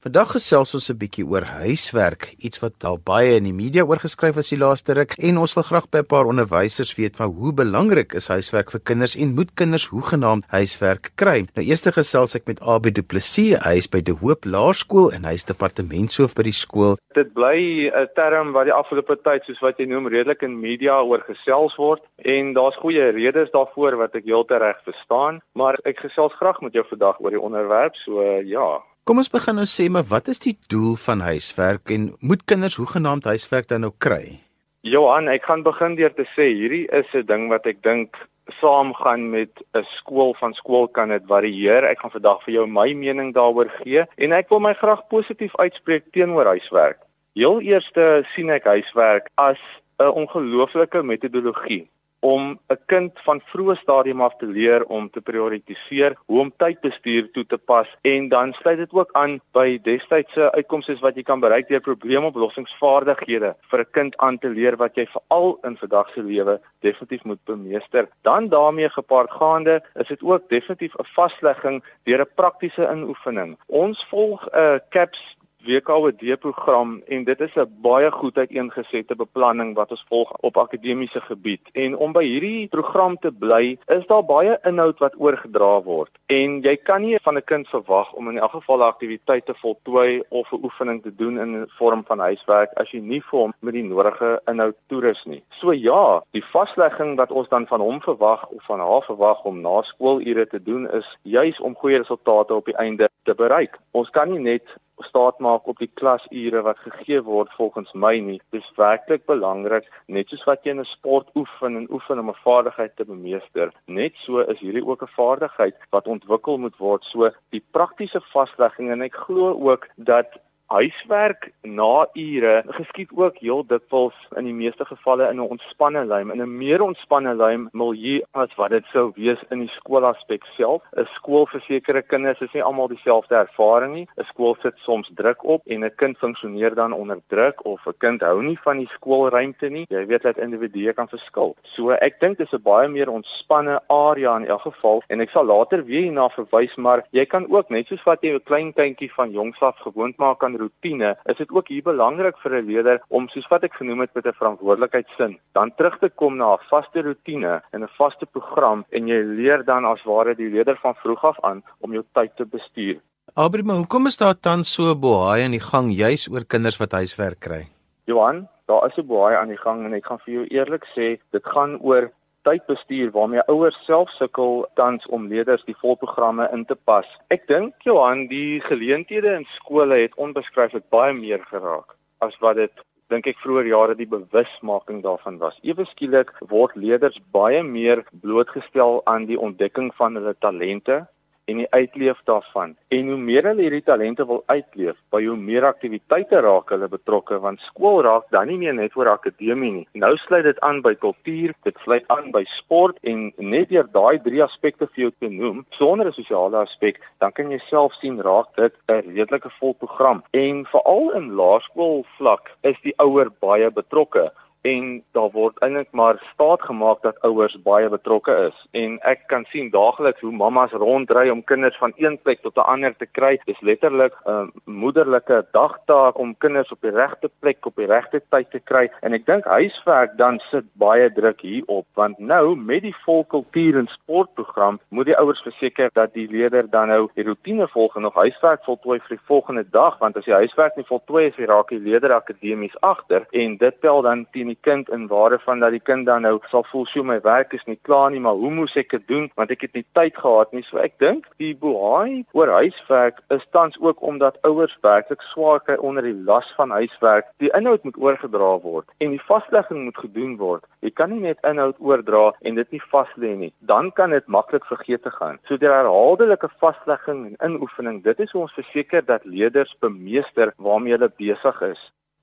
Vandag gesels ons 'n bietjie oor huiswerk, iets wat al baie in die media oorgeskryf is die laaste ruk en ons wil graag by 'n paar onderwysers weet van hoe belangrik is huiswerk vir kinders en moet kinders hoegenaamd huiswerk kry. Nou eers gesels ek met AB Du Plessis, hy is by De Hoop Laerskool en hy is departementshoof by die skool. Dit bly 'n term wat die afgelope tyd soos wat jy noem redelik in media oorgesels word en daar's goeie redes daarvoor wat ek heeltemal reg verstaan, maar ek gesels graag met jou vandag oor die onderwerp, so ja. Kom ons begin nou sê maar wat is die doel van huiswerk en moet kinders hoegenaamd huiswerk dan nou kry? Johan, ek gaan begin deur te sê hierdie is 'n ding wat ek dink saamgaan met 'n skool van skool kan dit varieer. Ek gaan vandag vir jou my mening daaroor gee en ek wil my graag positief uitspreek teenoor huiswerk. Heel eerste sien ek huiswerk as 'n ongelooflike metodologie om 'n kind van vroeë stadium af te leer om te prioritiseer, hoe om tydbestuur toe te pas en dan sluit dit ook aan by destydse uitkomste wat jy kan bereik deur probleemoplossingsvaardighede vir 'n kind aan te leer wat jy veral in vandag se lewe definitief moet bemeester. Dan daarmee gepaardgaande is dit ook definitief 'n vaslegging deur 'n praktiese inoefening. Ons volg 'n uh, CAPS WKOD program en dit is 'n baie goed uiteengesette beplanning wat ons volg op akademiese gebied. En om by hierdie program te bly, is daar baie inhoud wat oorgedra word. En jy kan nie van 'n kind verwag om in elk geval 'n aktiwiteit te voltooi of 'n oefening te doen in 'n vorm van huiswerk as jy nie vir hom met die nodige inhoud toerus nie. So ja, die vaslegging wat ons dan van hom verwag of van haar verwag om na skoolure te doen is juis om goeie resultate op die einde te bereik. Ons kan nie net staat maak op die klasure wat gegee word volgens my nie. Dis werklik belangrik, net soos wat jy in 'n sport oefen en oefen om 'n vaardigheid te bemeester. Net so is hierdie ook 'n vaardigheid wat ontwikkel moet word. So die praktiese vaslegging en ek glo ook dat Huiswerk na ure geskied ook heel dikwels in die meeste gevalle in 'n ontspanne lyn, in 'n meer ontspanne lyn milieu as wat dit sou wees in die skoolaspek self. 'n Skool vir sekere kinders is nie almal dieselfde ervaring nie. 'n Skool sit soms druk op en 'n kind funksioneer dan onder druk of 'n kind hou nie van die skoolruimte nie. Jy weet dat individue kan verskil. So ek dink dis 'n baie meer ontspanne area in elk geval en ek sal later weer hierna verwys, maar jy kan ook net soos wat jy 'n klein kindjie van jongs af gewoond maak aan rotine, is dit ook hier belangrik vir 'n leier om soos wat ek genoem het met 'n verantwoordelikheidsin, dan terug te kom na 'n vaste rotine en 'n vaste program en jy leer dan as ware die leier van vroeg af aan om jou tyd te bestuur. Abri, maar hoekom is daar tans so bohaai aan die gang juis oor kinders wat huiswerk kry? Johan, daar is 'n bohaai aan die gang en ek gaan vir jou eerlik sê, dit gaan oor tydbestuur waarmee ouers self sukkel tans om leerders die volprogramme in te pas. Ek dink Johan, die geleenthede in skole het onbeskryflik baie meer geraak as wat dit dink ek vroeër jare die bewusmaking daarvan was. Ewe skielik word leerders baie meer blootgestel aan die ontdekking van hulle talente en die uitleef daarvan. En hoe meer hulle hierdie talente wil uitleef, by hoe meer aktiwiteite raak hulle betrokke want skool raak dan nie meer net oor akademie nie. Nou sluit dit aan by kultuur, dit sluit aan by sport en net deur daai drie aspekte vir jou te noem, sonder 'n sosiale aspek, dan kan jy self sien raak dit 'n redelike vol program. En veral in laerskool vlak is die ouer baie betrokke en daar word eintlik maar staat gemaak dat ouers baie betrokke is. En ek kan sien daagliks hoe mammas rondry om kinders van een plek tot 'n ander te kry. Dis letterlik 'n uh, moederlike dagtaak om kinders op die regte plek op die regte tyd te kry. En ek dink huiswerk dan sit baie druk hierop want nou met die volkultuur en sportprogram moet die ouers verseker dat die leerder dan nou die rotine volg en nog huiswerk voltooi vir die volgende dag want as jy huiswerk nie voltooi is, raak die leerder akademies agter en dit tel dan teen die kind in ware van dat die kind dan nou sal voel so my werk is nie klaar nie, maar hoe moes ek dit doen want ek het nie tyd gehad nie. So ek dink die bohaai oor huiswerk is tans ook omdat ouers werklik swaar kry onder die las van huiswerk. Die inhoud moet oorgedra word en die vaslegging moet gedoen word. Jy kan nie net inhoud oordra en dit nie vas lê nie. Dan kan dit maklik vergeet te gaan. So die herhaaldelike vaslegging en inoefening, dit is ons verseker dat leerders bemeester waarmee hulle besig is.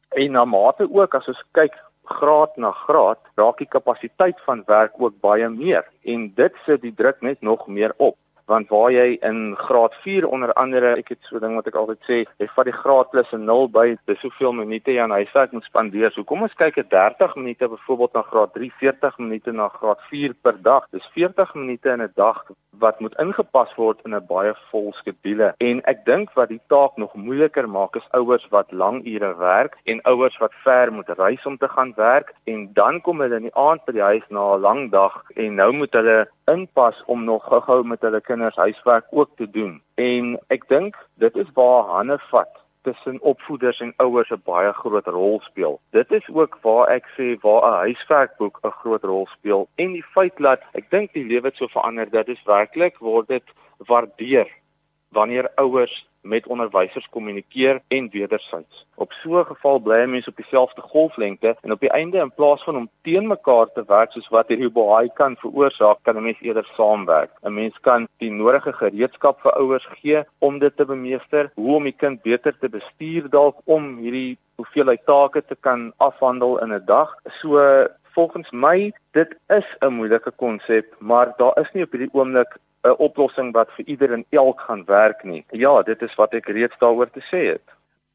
En na mate ook as ons kyk graad na graad raak die kapasiteit van werk ook baie meer en dit sit die druk net nog meer op want waar jy in graad 4 onder andere ek het so ding wat ek altyd sê jy vat die graad plus 'n 0 by dis hoeveel minute jy aan huiswerk moet spandeer. So kom ons kyk 'n 30 minute byvoorbeeld na graad 3 40 minute na graad 4 per dag. Dis 40 minute in 'n dag wat moet ingepas word in 'n baie vol skedule. En ek dink wat die taak nog moeiliker maak is ouers wat lang ure werk en ouers wat ver moet reis om te gaan werk. En dan kom hulle in die aand by die huis na 'n lang dag en nou moet hulle inpas om nog gou-gou met hulle kinders huiswerk ook te doen. En ek dink dit is waar hande vat tussen opvoeders en ouers 'n baie groot rol speel. Dit is ook waar ek sê waar 'n huiswerkboek 'n groot rol speel en die feit dat ek dink die lewe het so verander dat dit werklik word dit waardeer wanneer ouers met onderwysers kommunikeer en wederzijds. Op so 'n geval bly mense op dieselfde golflengte en op die einde in plaas van om teen mekaar te werk soos wat hierdie baie kan veroorsaak, kan 'n mens eerder saamwerk. 'n Mens kan die nodige gereedskap vir ouers gee om dit te bemeester, hoe om die kind beter te bestuur dalk om hierdie hoeveelheid take te kan afhandel in 'n dag. So volgens my dit is 'n moeilike konsep, maar daar is nie op hierdie oomblik 'n oplossing wat vir ieder en elk gaan werk nie. Ja, dit is wat ek reeds daaroor te sê het.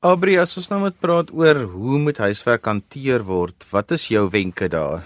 Abri, as ons nou moet praat oor hoe moet huiswerk hanteer word, wat is jou wenke daar?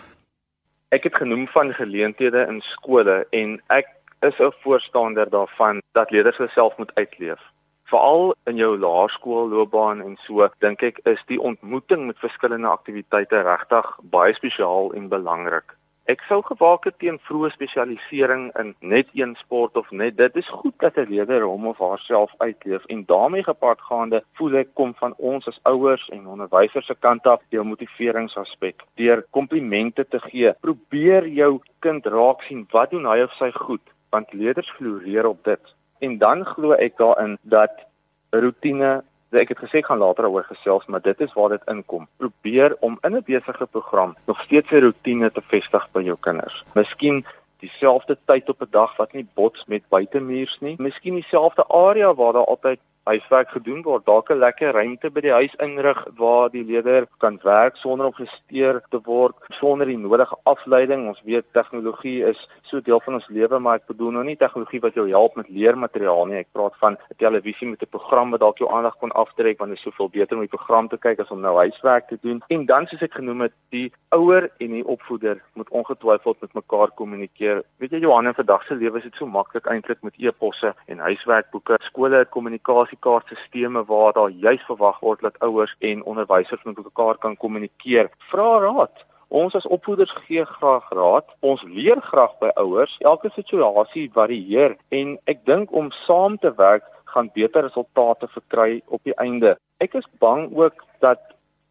Ek het genoem van geleenthede in skole en ek is 'n voorstander daarvan dat leerders self moet uitleef. Veral in jou laerskoolloopbaan en so, dink ek is die ontmoeting met verskillende aktiwiteite regtig baie spesiaal en belangrik. Ek sou gewaak het teen vroeë spesialisering in net een sport of net dit. Is goed dat 'n leerder hom of haarself uitleef en daarmee gepaardgaande voel ek kom van ons as ouers en onderwysers se kant af jou motiveringsaspek deur komplimente te gee. Probeer jou kind raak sien wat doen hy of sy goed want leerders floreer op dit. En dan glo ek daarin dat rotine So ek het gesê ek gaan later daaroor gesels, maar dit is waar dit inkom. Probeer om in 'n besige program nog steeds 'n rotine te vestig by jou kinders. Miskien dieselfde tyd op 'n dag wat nie bots met buitemuurs nie. Miskien dieselfde area waar daar altyd huiswerk gedoen word. Dalk 'n lekker ruimte by die huis inrig waar die leerder kan werk sonder om gesteer te word, sonder die nodige afleiding. Ons weet tegnologie is so deel van ons lewe, maar ek bedoel nou nie tegnologie wat jou help met leermateriaal nie. Ek praat van 'n televisie met 'n program wat dalk jou aandag kon aftrek want dit is soveel beter om die program te kyk as om nou huiswerk te doen. En dan soos ek genoem het, die ouer en die opvoeder moet ongetwyfeld met mekaar kommunikeer. Weet jy Johan, in vandag se lewe is dit so maklik eintlik met e-posse en huiswerkboeke. Skole het kommunikasie kommunikasiekaartstelsels waar daar juis verwag word dat ouers en onderwysers met mekaar kan kommunikeer. Vra raad. Ons as opvoeders gee graag raad. Ons leer graag by ouers. Elke situasie varieer en ek dink om saam te werk gaan beter resultate verkry op die einde. Ek is bang ook dat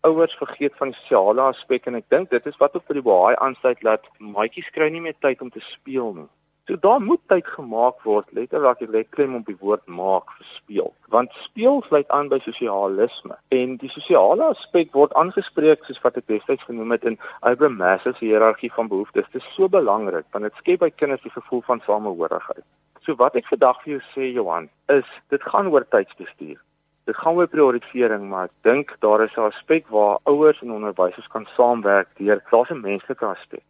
ouers vergeet van die sosiale aspek en ek dink dit is wat ook vir die baie aansluit dat maatjies kry nie meer tyd om te speel nie. So daar moet tyd gemaak word, letterlik ek lê klem op die woord maak vir speel. Want speel sluit aan by sosialisme en die sosiale aspek word aangespreek soos wat ek destyds genoem het in Abraham Maslow se hiërargie van behoeftes. Dit is so belangrik want dit skep by kinders die gevoel van samehorigheid. So wat ek vandag vir jou sê Johan, is dit gaan oor tydsbestuur. Dit gaan oor prioritering, maar ek dink daar is 'n aspek waar ouers en onderwysers kan saamwerk deur daar's 'n menslike aspek.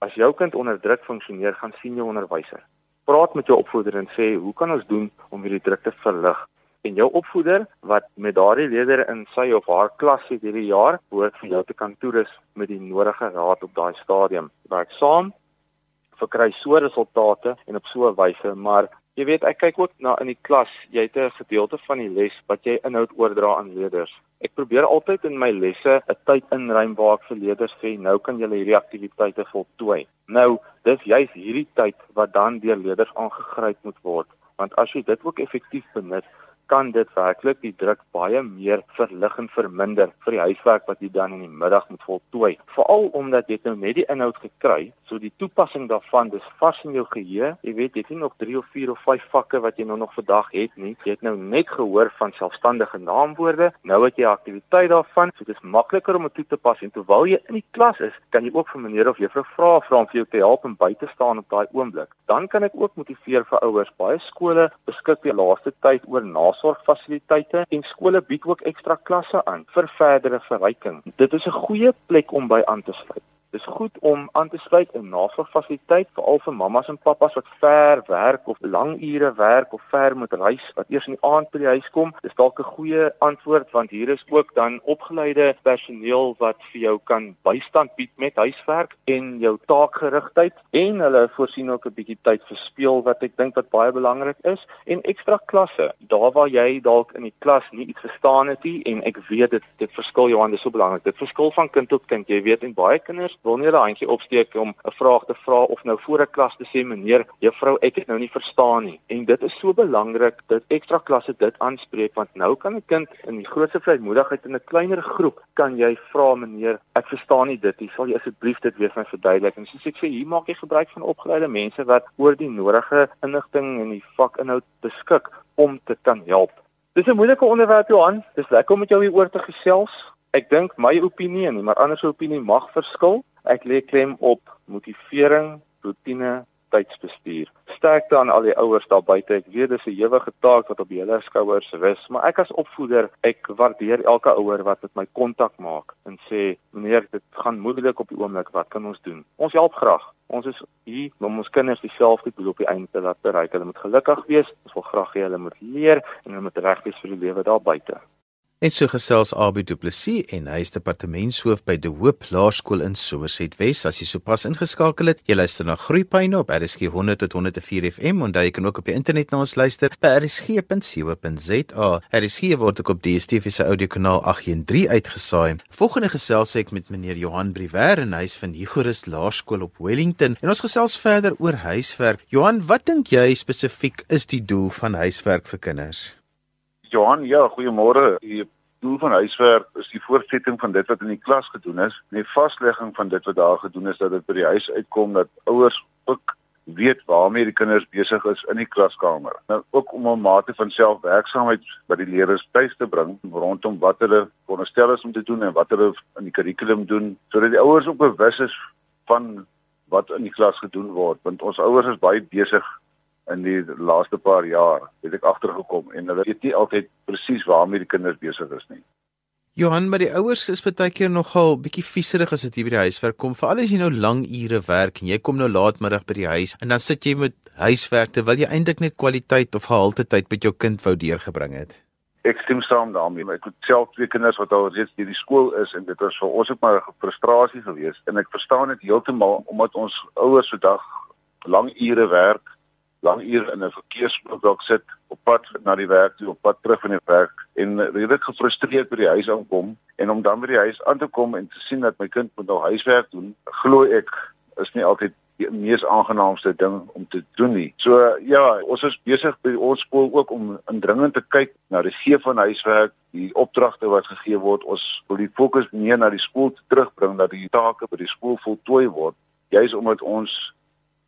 As jou kind onder druk funksioneer, gaan sien jou onderwyser. Praat met jou opvoeder en sê, "Hoe kan ons doen om hierdie druk te verlig?" En jou opvoeder wat met daardie leerder in sy of haar klas het hierdie jaar, hoort vir jou te kan toerus met die nodige raad op daai stadium. Werk saam verkry so resultate en op so 'n wyse, maar Jy weet, ek kyk ook na in die klas, jy het 'n gedeelte van die les wat jy inhoud oordra aan leerders. Ek probeer altyd in my lesse 'n tyd inruim waar ek vir leerders sê, nou kan julle hierdie aktiwiteite voltooi. Nou, dis juist hierdie tyd wat dan deur leerders aangegryp moet word, want as jy dit ook effektief benut, kan dit werklik die druk baie meer verlig en verminder vir die huiswerk wat jy dan in die middag moet voltooi. Veral omdat jy nou net die inhoud gekry, so die toepassing daarvan dis vars in jou geheue. Jy weet jy het nie nog 3 of 4 of 5 vakke wat jy nou nog vandag het nie. Jy het nou net gehoor van selfstandige naamwoorde. Nou het jy 'n aktiwiteit daarvan, so dis makliker om dit toe te pas en terwyl jy in die klas is, kan jy ook vir meneer of juffrou vra vra om vir jou te help en by te staan op daai oomblik. Dan kan ek ook motiveer vir ouers. Baie skole beskik die laaste tyd oor nas nasorgfasiliteite en skole bied ook ekstra klasse aan vir verdere verryking. Dit is 'n goeie plek om by aan te sluit. Dis goed om aan te sluit in navorfasiliteit veral vir mammas en pappas wat ver werk of lang ure werk of ver moet reis wat eers in die aand by die huis kom. Dis dalk 'n goeie antwoord want hier is ook dan opgeleide personeel wat vir jou kan bystand bied met huiswerk en jou taakgerigtheid en hulle voorsien ook 'n bietjie tyd vir speel wat ek dink wat baie belangrik is en ekstra klasse. Daar waar jy dalk in die klas nie iets verstaan het nie en ek weet dit dit verskil Johan, dis so belangrik. Dit verskil van kind tot kind. Jy weet en baie kinders wil nie hulle handjie opsteek om 'n vraag te vra of nou voor 'n klas te sê meneer, juffrou, ek het nou nie verstaan nie. En dit is so belangrik dat ekstra klasse dit aanspreek want nou kan 'n kind in die grootste vrymoedigheid in 'n kleiner groep kan jy vra meneer, ek verstaan nie dit nie. Sal jy asseblief dit weer vir my verduidelik? En soos ek sê, hier maak jy gebruik van opgeleide mense wat oor die nodige inligting en die vakinhoud beskik om te kan help. Dis 'n moeilike onderwerp Johan. Dis lekker om met jou hieroor te gesels. Ek dink my opinie maar ander se opinie mag verskil. Ek lê klem op motivering, rotine, tydsbestuur. Sterkte aan al die ouers daar buite. Ek weet dis 'n ewige taak wat op julle skouers rus, maar ek as opvoeder, ek waardeer elke ouer wat met my kontak maak en sê, "Meneer, dit gaan moeilik op die oomblik. Wat kan ons doen?" Ons help graag. Ons is hier om ons kinders dieselfde doel op die einde te laat bereik. Hulle moet gelukkig wees. Ons wil graag hê hulle moet leer en hulle moet reg wees vir die lewe daar buite. En so gesels Abie Du Plessis en hy is departementshoof by De Hoop Laerskool in Somerset Wes. As jy sopas ingeskakel het, jy luister na Groepyne op RSG 100 tot 104 FM en jy kan ook op die internet na ons luister by rsg.co.za. RSG word ook op DStv se audiokanaal 813 uitgesaai. Volgende gesels ek met meneer Johan Briwer en hy is van Higorus Laerskool op Wellington en ons gesels verder oor huiswerk. Johan, wat dink jy spesifiek is die doel van huiswerk vir kinders? Johan, ja, goeiemôre. Die doel van huiswerk is die voortsetting van dit wat in die klas gedoen is, en die vaslegging van dit wat daar gedoen is dat dit by die huis uitkom dat ouers ook weet waarmee die kinders besig is in die klaskamer. Nou ook om 'n mate van selfwerksaamheid by die leerders tuis te bring rondom wat hulle veronderstel is om te doen en wat hulle in die kurrikulum doen, sodat die ouers ook bewus is van wat in die klas gedoen word, want ons ouers is baie besig in die laaste paar jaar het ek agtergekom en hulle weet nie altyd presies waarmee die kinders besig is nie. Johan, maar die ouers is baie keer nogal bietjie vieserig as dit hier by die huiswerk kom. Veral as jy nou lang ure werk en jy kom nou laatmiddag by die huis en dan sit jy met huiswerk terwyl jy eintlik net kwaliteit of gehalte tyd met jou kind wou deurgebring het. Ek stem saam daarmee. Ek het self twee kinders wat al reeds by die skool is en dit was vir ons ook maar 'n frustrasie geweest en ek verstaan dit heeltemal omdat ons ouers so dag lang ure werk lang ure in 'n verkeersblok sit op pad na die werk toe, op pad terug van die werk en redelik gefrustreerd by die huis aankom en om dan by die huis aan te kom en te sien dat my kind moet nou huiswerk doen, glo ek is nie altyd die mees aangenaamste ding om te doen nie. So ja, ons is besig by ons skool ook om indringend te kyk na die gee van huiswerk, die opdragte wat gegee word. Ons wil die fokus meer na die skool terugbring dat die take by die skool voltooi word, juis omdat ons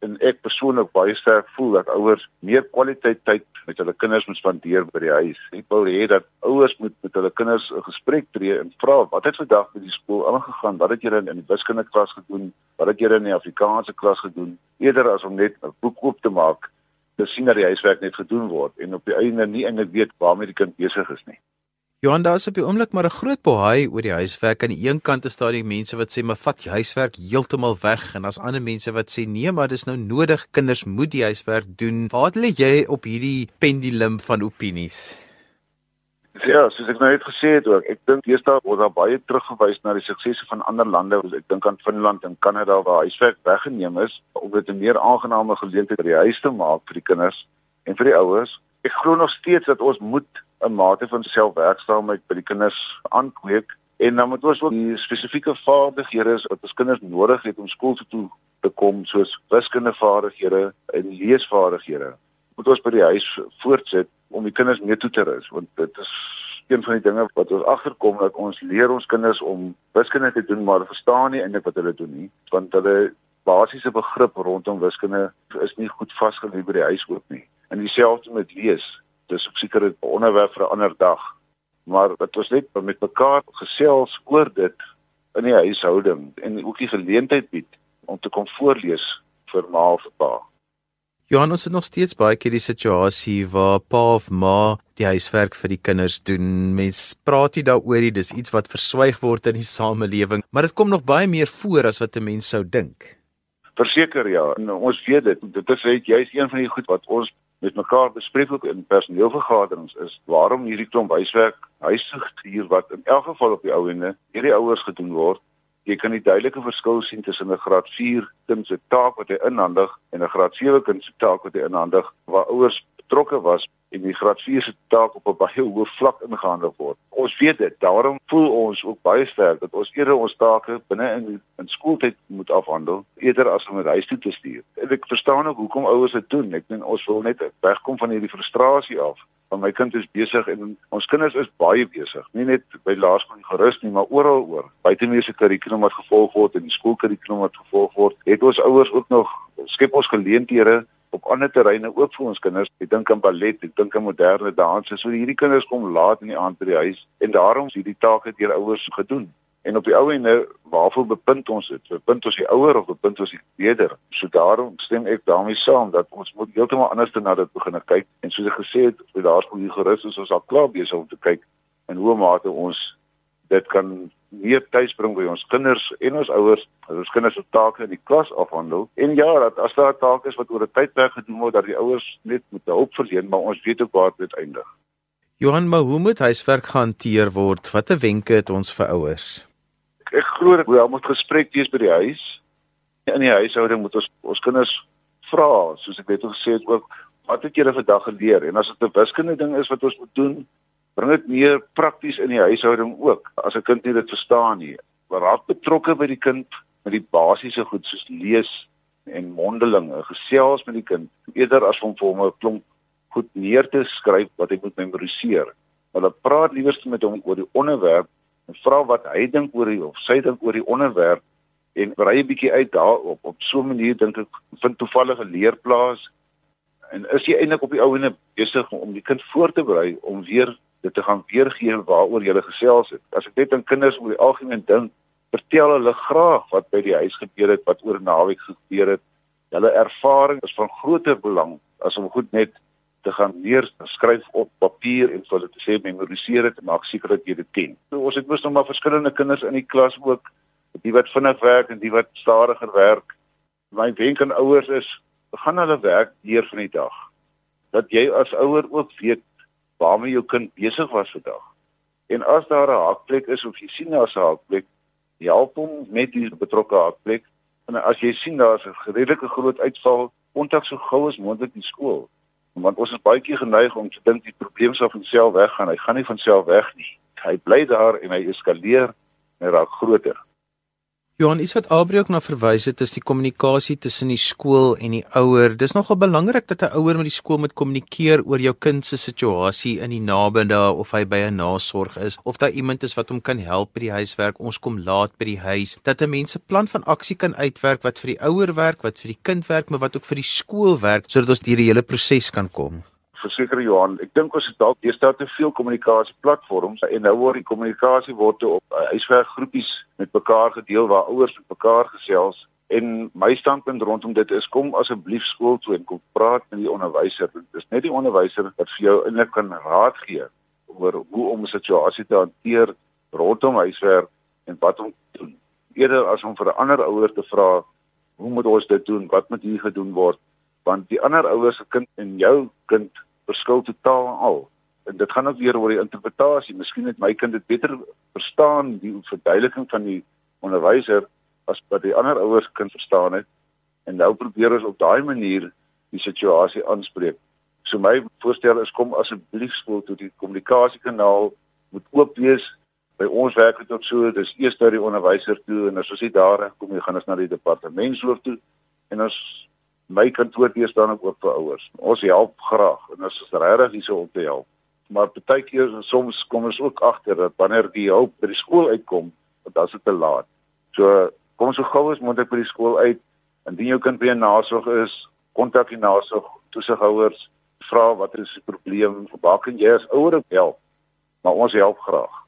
en ek persoonlik baie sterk voel dat ouers meer kwaliteit tyd met hulle kinders moet spandeer by die huis. Ek wil hê dat ouers moet met hulle kinders 'n gesprek tree en vra wat het vandag by die skool aangegaan? Wat het julle in die wiskunde klas gedoen? Wat het julle in die Afrikaanse klas gedoen? Eerder as om net 'n boek oop te maak, te sien dat die huiswerk net gedoen word en op die einde nie eintlik weet waarmee die kind besig is nie. Johan, daar is op die oomblik maar 'n groot bohaai oor die huiswerk. Aan die een kant is daar die mense wat sê, "Maar vat die huiswerk heeltemal weg." En daar's ander mense wat sê, "Nee, maar dis nou nodig. Kinders moet die huiswerk doen." Waar lê jy op hierdie pendulum van opinies? Ja, soos ek nou net gesê het ook, ek dink eersdae word daar baie teruggewys na die suksese van ander lande. Ek dink aan Finland en Kanada waar huiswerk weggeneem is om dit 'n meer aangename geleentheid by die huis te maak vir die kinders en vir die ouers. Ek glo nog steeds dat ons moet 'n mate van selfwerksaamheid by die kinders aankweek en dan moet ons ook die spesifieke vaardighede wat ons kinders nodig het om skool toe te kom soos wiskundevaardighede en leesvaardighede moet ons by die huis voortsit om die kinders mee toe te rus want dit is een van die dinge wat ons agterkom dat ons leer ons kinders om wiskunde te doen maar verstaan nie eintlik wat hulle doen nie want hulle basiese begrip rondom wiskunde is nie goed vasgelê by die huis ook nie. En dieselfde met lees dis ook seker 'n onderwerp vir 'n ander dag. Maar dit was net met mekaar gesels oor dit in die huishouding en ook die geleentheid bied om te kom voorlees vir ma of pa. Johan, ons het nog steeds baie keer die situasie waar pa of ma die huiswerk vir die kinders doen. Mens praat nie daaroor nie, dis iets wat verswyg word in die samelewing, maar dit kom nog baie meer voor as wat 'n mens sou dink. Verseker ja, en ons weet dit. Dit is net jy's een van die goed wat ons met mekaar bespreek ook in personeelvergaderings is waarom hierdie klomp huiswerk huisgestuur wat in elk geval op die ou ende deur die ouers gedoen word jy kan die duidelike verskil sien tussen 'n graad 4 kind se taak wat hy inhandig en 'n graad 7 kind se taak wat hy inhandig waar ouers betrokke was en die graad 4 se taak op 'n baie hoër vlak ingehandel word. Ons weet dit, daarom voel ons ook baie sterk dat ons eerder ons take binne in in skooltyd moet afhandel eerder as om dit huis toe te stuur. En ek verstaan ook hoekom ouers dit doen. Ek dink ons wil net wegkom van hierdie frustrasie af want my kind is besig en ons kinders is baie besig nie net by laerskool gerus nie maar oral oor buitemuurse kurrikulum wat gevolg word en die skoolkurrikulum wat gevolg word het ons ouers ook nog skep ons geleenthede op ander terreine ook vir ons kinders ek dink aan ballet ek dink aan moderne danse so hierdie kinders kom laat in die aand by die huis en daarom is hierdie take deur ouers gedoen En op die ou ende waarvoor bepunt ons dit? Bepunt ons die ouer of bepunt ons die weder? So daarom stem ek daarmee saam dat ons moet heeltemal anders na dit begin kyk en soos ek gesê het, vir daarvoor hier gerus is ons al klaar besig om te kyk in hoe mate ons dit kan meer tyd bring by ons kinders en ons ouers, as ons kinders se take in die klas afhandel. En ja, dat as daar taak is wat oor 'n tydperk gedoen word dat die ouers net moet hulp verleen, maar ons weet ook waar dit eindig. Johan, maar hoe moet huiswerk gehanteer word? Watter wenke het ons vir ouers? ek glo dat wel moet gesprek wees by die huis. In die huishouding moet ons ons kinders vra, soos ek net gesê het ook, wat het julle vandag geleer? En as dit 'n wiskunde ding is wat ons moet doen, bring dit meer prakties in die huishouding ook. As 'n kind nie dit verstaan nie, raak betrokke by die kind met die basiese goed soos lees en mondelinge, gesels met die kind eerder as om vir hom 'n klomp goed neer te skryf wat hy moet memoriseer. Hulle praat liewer met hom oor die onderwerp en vra wat hy dink oor die of sy dink oor die onderwerp en brei 'n bietjie uit daarop op so 'n manier dink ek vind toevallige leerplaas en is jy eintlik op die ou ene besig om die kind voor te berei om weer dit te gaan weergee waaroor jy gesels het as ek net aan kinders oor die algemeen dink vertel hulle graag wat by die huis gebeur het wat oor naweek gebeur het hulle ervaring is van groter belang as om goed net te gaan leer skryf op papier en vir hulle te sê memoriseer dit en maak seker dat jy dit ken. So ons het mos nog maar verskillende kinders in die klas ook, die wat vinnig werk en die wat stadiger werk. My wenk aan ouers is, begin hulle werk deur van die dag. Dat jy as ouer ook weet waarmee jou kind besig was vandag. En as daar 'n hakplek is of jy sien daar's 'n hakplek, help hom met die betrokke hakplek. En as jy sien daar's 'n redelike groot uitval, kontak so gou as moontlik die skool want ons is baie keer geneig om te dink die probleem sal van self weggaan. Hy gaan nie van self weg nie. Hy bly daar en hy eskaleer en raak groter. Johan, iets wat Aubrey ook na verwys het, is die kommunikasie tussen die skool en die ouer. Dis nogal belangrik dat 'n ouer met die skool moet kommunikeer oor jou kind se situasie in die nabende of hy by 'n nasorg is of daar iemand is wat hom kan help by die huiswerk. Ons kom laat by die huis. Dat 'n mens 'n plan van aksie kan uitwerk wat vir die ouer werk, wat vir die kind werk, maar wat ook vir die skool werk sodat ons deur die hele proses kan kom verseker Johan, ek dink ons het dalk eers daar te veel kommunikasieplatforms en nou word die kommunikasie word op uh, huiswerkgroepies met mekaar gedeel waar ouers met mekaar gesels en my standpunt rondom dit is kom asseblief skool toe en kom praat met die onderwyser. Dit is net die onderwyser wat vir jou eintlik kan raad gee oor hoe om 'n situasie te hanteer rondom huiswerk en wat om te doen. Eerder as om vir 'n ander ouer te vra hoe moet ons dit doen? Wat moet hier gedoen word? Want die ander ouers se kind en jou kind verskil totaal al. En dit gaan ook weer oor die interpretasie. Miskien het my kind dit beter verstaan die verduideliking van die onderwyser as wat die ander ouers kind verstaan het. En nou probeer ons op daai manier die situasie aanspreek. So my voorstel is kom asseblief skool toe die kommunikasiekanaal moet oop wees. By ons werk dit ook so, dis eers na die onderwyser toe en as ons nie daar kom nie, gaan ons na die departementshoof toe en ons my kantoor hier staan ook oop vir ouers. Ons help graag en ons is regtig hier om te help. Maar baie keer soms kom ons ook agter dat wanneer die hulp by die skool uitkom, dat dit te laat. So kom so gou as moontlik by die skool uit. Indien jou kind by 'n nasorg is, kontak die nasorg toesighouers, vra wat is die probleem, waar kan jy as ouer help? Maar ons help graag.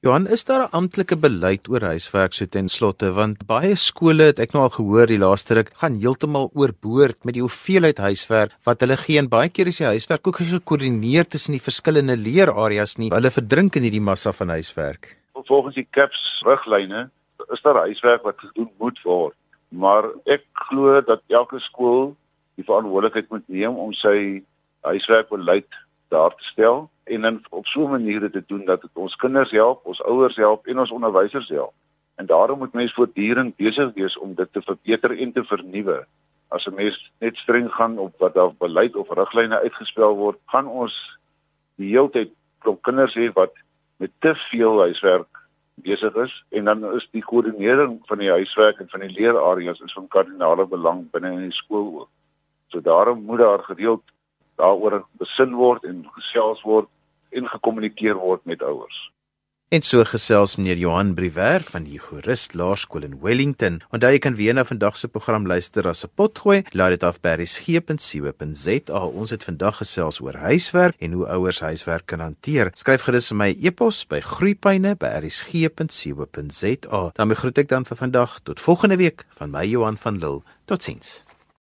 Johan, is daar 'n amptelike beleid oor huiswerk so ten slotte want baie skole het ek nou al gehoor die laaste ruk gaan heeltemal oorboord met die hoeveelheid huiswerk wat hulle gee en baie keer is die huiswerk ook gekoördineer tussen die verskillende leerareas nie. Hulle verdrink in hierdie massa van huiswerk. Volgens die CAPS riglyne is daar huiswerk wat gedoen moet word, maar ek glo dat elke skool die verantwoordelikheid moet neem om sy huiswerkbeleid daar te stel en dan op so 'n manier te doen dat dit ons kinders help, ons ouers help en ons onderwysers help. En daarom moet mense voortdurend besig wees om dit te verbeter en te vernuwe. As 'n mens net streng gaan op wat daar beleid of riglyne uitgespel word, gaan ons die hele tyd klop kinders hê wat met te veel huiswerk besig is en dan is die koördinering van die huiswerk en van die leerareas is van kardinale belang binne in die skool ook. So daarom moet daar gereeld daaroor besin word en gesels word en gekommunikeer word met ouers. En so gesels meneer Johan Briwer van die Jurist Laerskool in Wellington. Onthou jy kan weer na vandag se program luister as 'n potgooi. Laat dit af by resgep.co.za. Ons het vandag gesels oor huiswerk en hoe ouers huiswerk kan hanteer. Skryf gerus vir my e-pos by groeipyne@resgep.co.za. Dan groet ek dan vir vandag tot volgende week van my Johan van Lille. Totsiens.